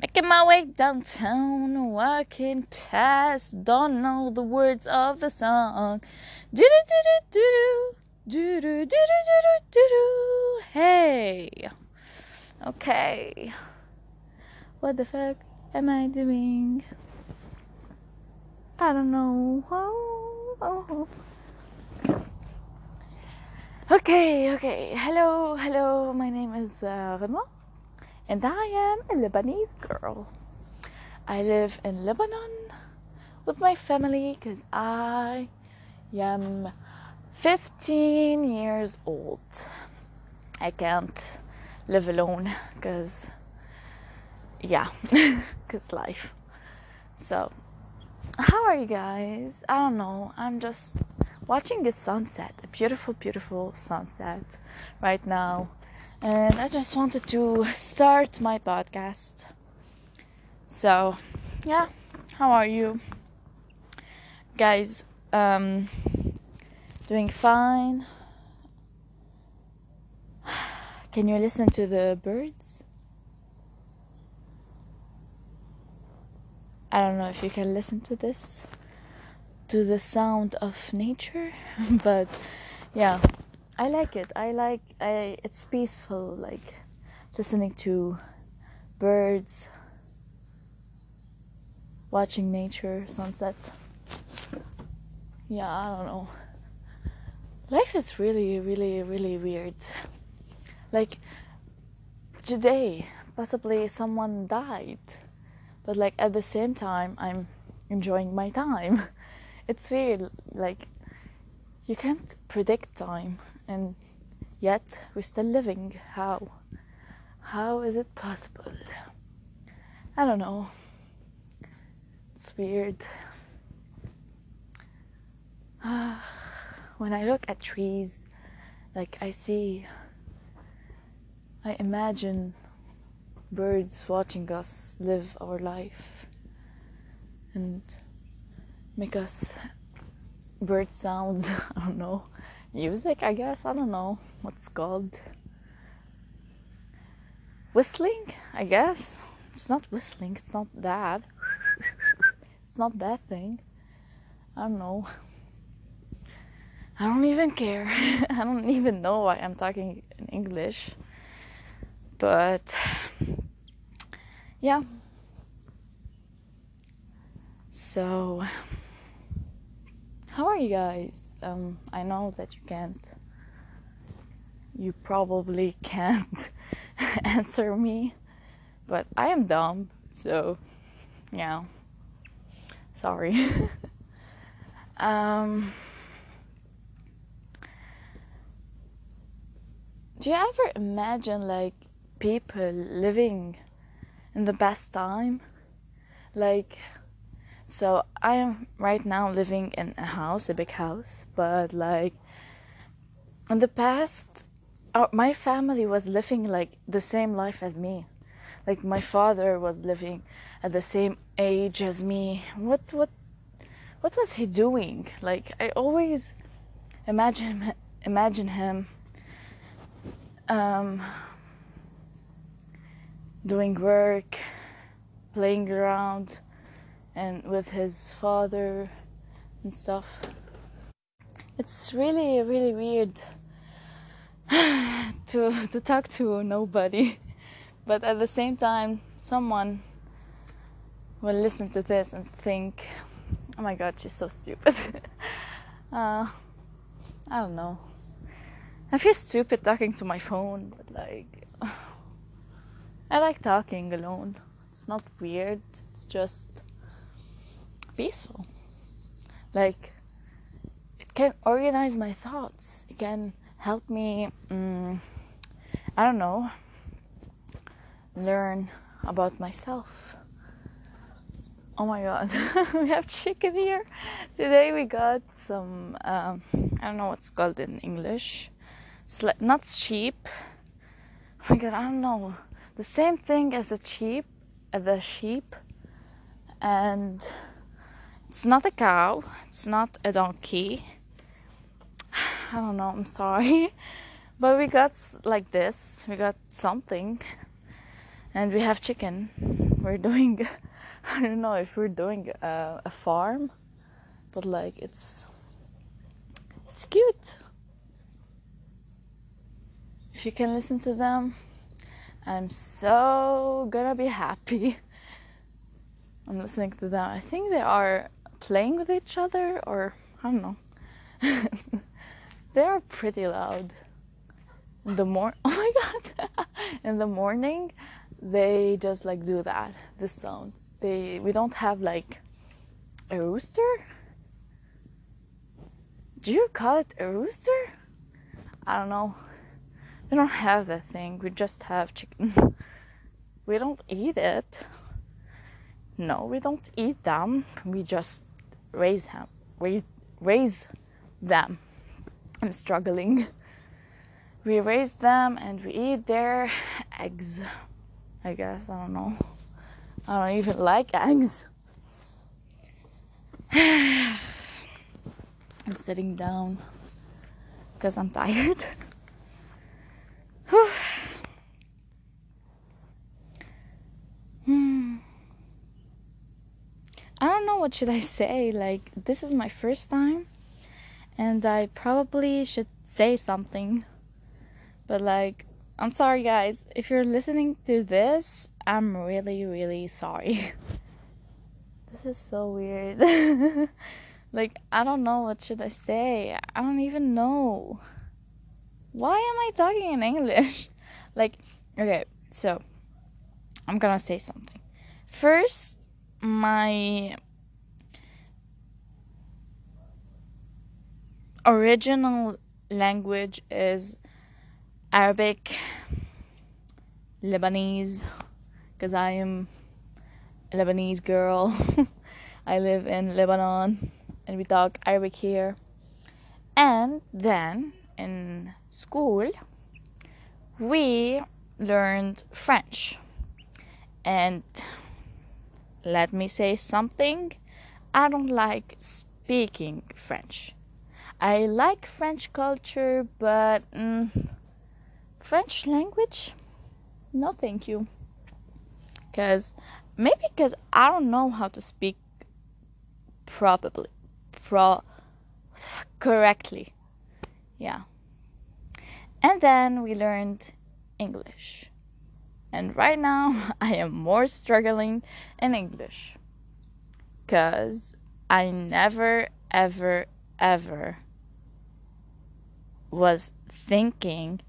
Making my way downtown, walking past, don't know the words of the song. Do do do do do do do do do do do do. Hey, okay. What the fuck am I doing? I don't know. Oh, oh. Okay, okay. Hello, hello. My name is uh, Renoir and I am a Lebanese girl. I live in Lebanon with my family because I am 15 years old. I can't live alone because, yeah, because life. So, how are you guys? I don't know. I'm just watching the sunset, a beautiful, beautiful sunset right now and I just wanted to start my podcast. So, yeah, how are you? Guys, um, doing fine. Can you listen to the birds? I don't know if you can listen to this, to the sound of nature, but yeah, I like it. I like I it's peaceful like listening to birds watching nature sunset. Yeah, I don't know. Life is really really really weird. Like today possibly someone died but like at the same time I'm enjoying my time. It's weird like you can't predict time and yet we're still living. How? How is it possible? I don't know. It's weird. when I look at trees, like I see, I imagine birds watching us live our life and make us bird sounds. I don't know music, I guess. I don't know what's called. Whistling, I guess. It's not whistling, it's not that. it's not that thing. I don't know. I don't even care. I don't even know why I'm talking in English. But yeah. So, how are you guys? Um, I know that you can't, you probably can't answer me, but I am dumb, so yeah, sorry. um, do you ever imagine like people living in the best time? Like, so I am right now living in a house, a big house, but like in the past, our, my family was living like the same life as me. Like my father was living at the same age as me. What what what was he doing? Like I always imagine imagine him um, doing work, playing around and with his father and stuff. It's really, really weird to to talk to nobody, but at the same time, someone will listen to this and think, "Oh my God, she's so stupid." uh, I don't know. I feel stupid talking to my phone, but like, I like talking alone. It's not weird. It's just peaceful. Like, it can organize my thoughts. It can help me, um, I don't know, learn about myself. Oh my god, we have chicken here. Today we got some, um, I don't know what's called in English. Sle- not sheep. Oh my god, I don't know. The same thing as a sheep, the sheep, and it's not a cow, it's not a donkey. I don't know, I'm sorry. But we got like this, we got something, and we have chicken. we're doing I don't know if we're doing a, a farm, but like it's it's cute. If you can listen to them, I'm so gonna be happy. I'm listening to them. I think they are playing with each other, or I don't know. they are pretty loud. In the mor oh my god! In the morning, they just like do that. This sound. They we don't have like a rooster. Do you call it a rooster? I don't know. We don't have that thing. We just have chicken. we don't eat it. No, we don't eat them. We just raise them. Raise, raise them. I'm struggling. We raise them and we eat their eggs. I guess. I don't know. I don't even like eggs. I'm sitting down because I'm tired. hmm. I don't know what should I say. Like this is my first time and I probably should say something. But like I'm sorry guys. If you're listening to this, I'm really really sorry. this is so weird. like I don't know what should I say. I don't even know why am I talking in English? like, okay, so I'm gonna say something. First, my original language is Arabic, Lebanese, because I am a Lebanese girl. I live in Lebanon and we talk Arabic here. And then in school, we learned French. And let me say something I don't like speaking French. I like French culture, but mm, French language? No, thank you. Because maybe because I don't know how to speak probably pro correctly. Yeah. And then we learned English. And right now, I am more struggling in English. Because I never, ever, ever was thinking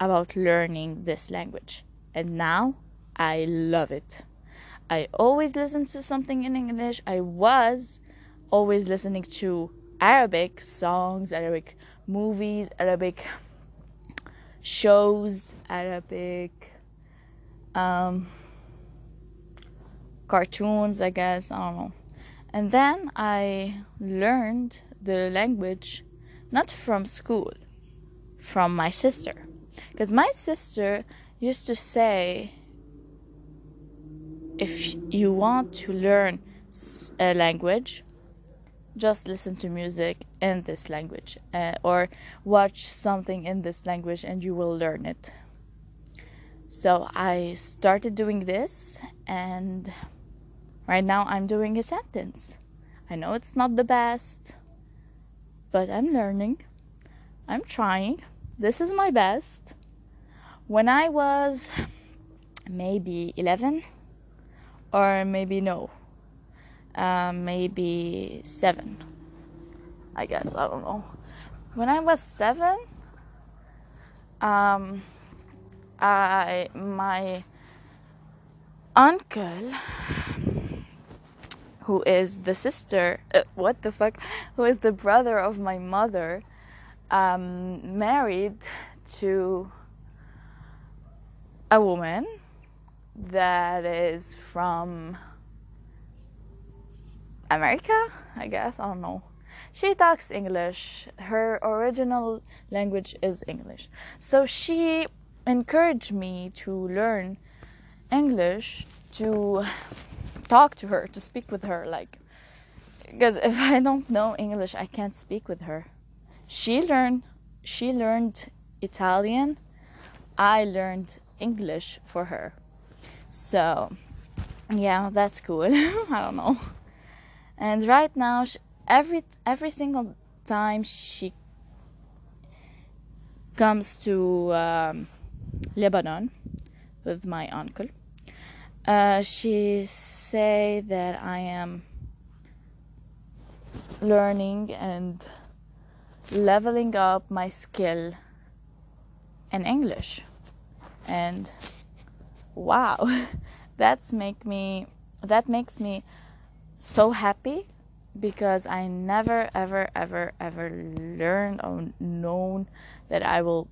about learning this language. And now I love it. I always listen to something in English. I was always listening to Arabic songs, Arabic movies, Arabic shows, Arabic um, cartoons, I guess. I don't know. And then I learned the language not from school, from my sister. Because my sister used to say, if you want to learn a language, just listen to music in this language uh, or watch something in this language and you will learn it. So I started doing this and right now I'm doing a sentence. I know it's not the best, but I'm learning. I'm trying. This is my best. When I was maybe 11 or maybe no, uh, maybe seven. I guess I don't know. When I was seven, um, I my uncle, who is the sister, uh, what the fuck, who is the brother of my mother, um, married to a woman that is from America, I guess. I don't know. She talks English. Her original language is English. So she encouraged me to learn English to talk to her, to speak with her like because if I don't know English, I can't speak with her. She learned she learned Italian. I learned English for her. So, yeah, that's cool. I don't know. And right now, she, every every single time she comes to um, Lebanon with my uncle, uh, she say that I am learning and leveling up my skill in English, and wow, that's make me that makes me so happy because I never ever ever ever learned or known that I will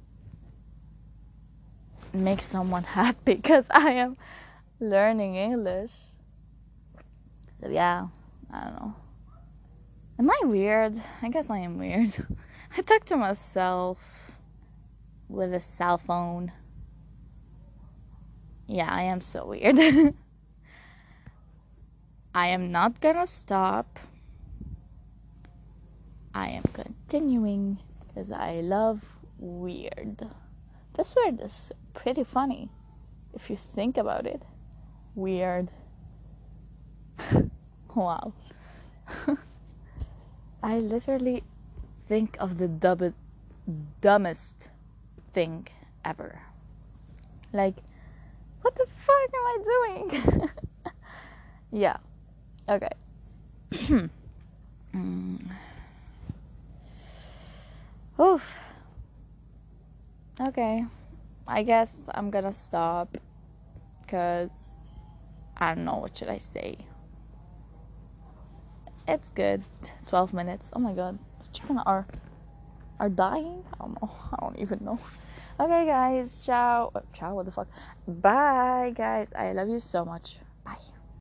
make someone happy because I am learning English. So yeah, I don't know. Am I weird? I guess I am weird. I talk to myself with a cell phone. Yeah, I am so weird. I am not gonna stop. I am continuing because I love weird. This word is pretty funny if you think about it. Weird. wow. I literally think of the dub- dumbest thing ever. Like, what the fuck am I doing? yeah. Okay. Oof. Okay. I guess I'm gonna stop because I don't know what should I say. It's good. 12 minutes. Oh my god. Chicken are are dying? I don't know. I don't even know. Okay guys, ciao. Ciao, what the fuck? Bye guys. I love you so much. Bye.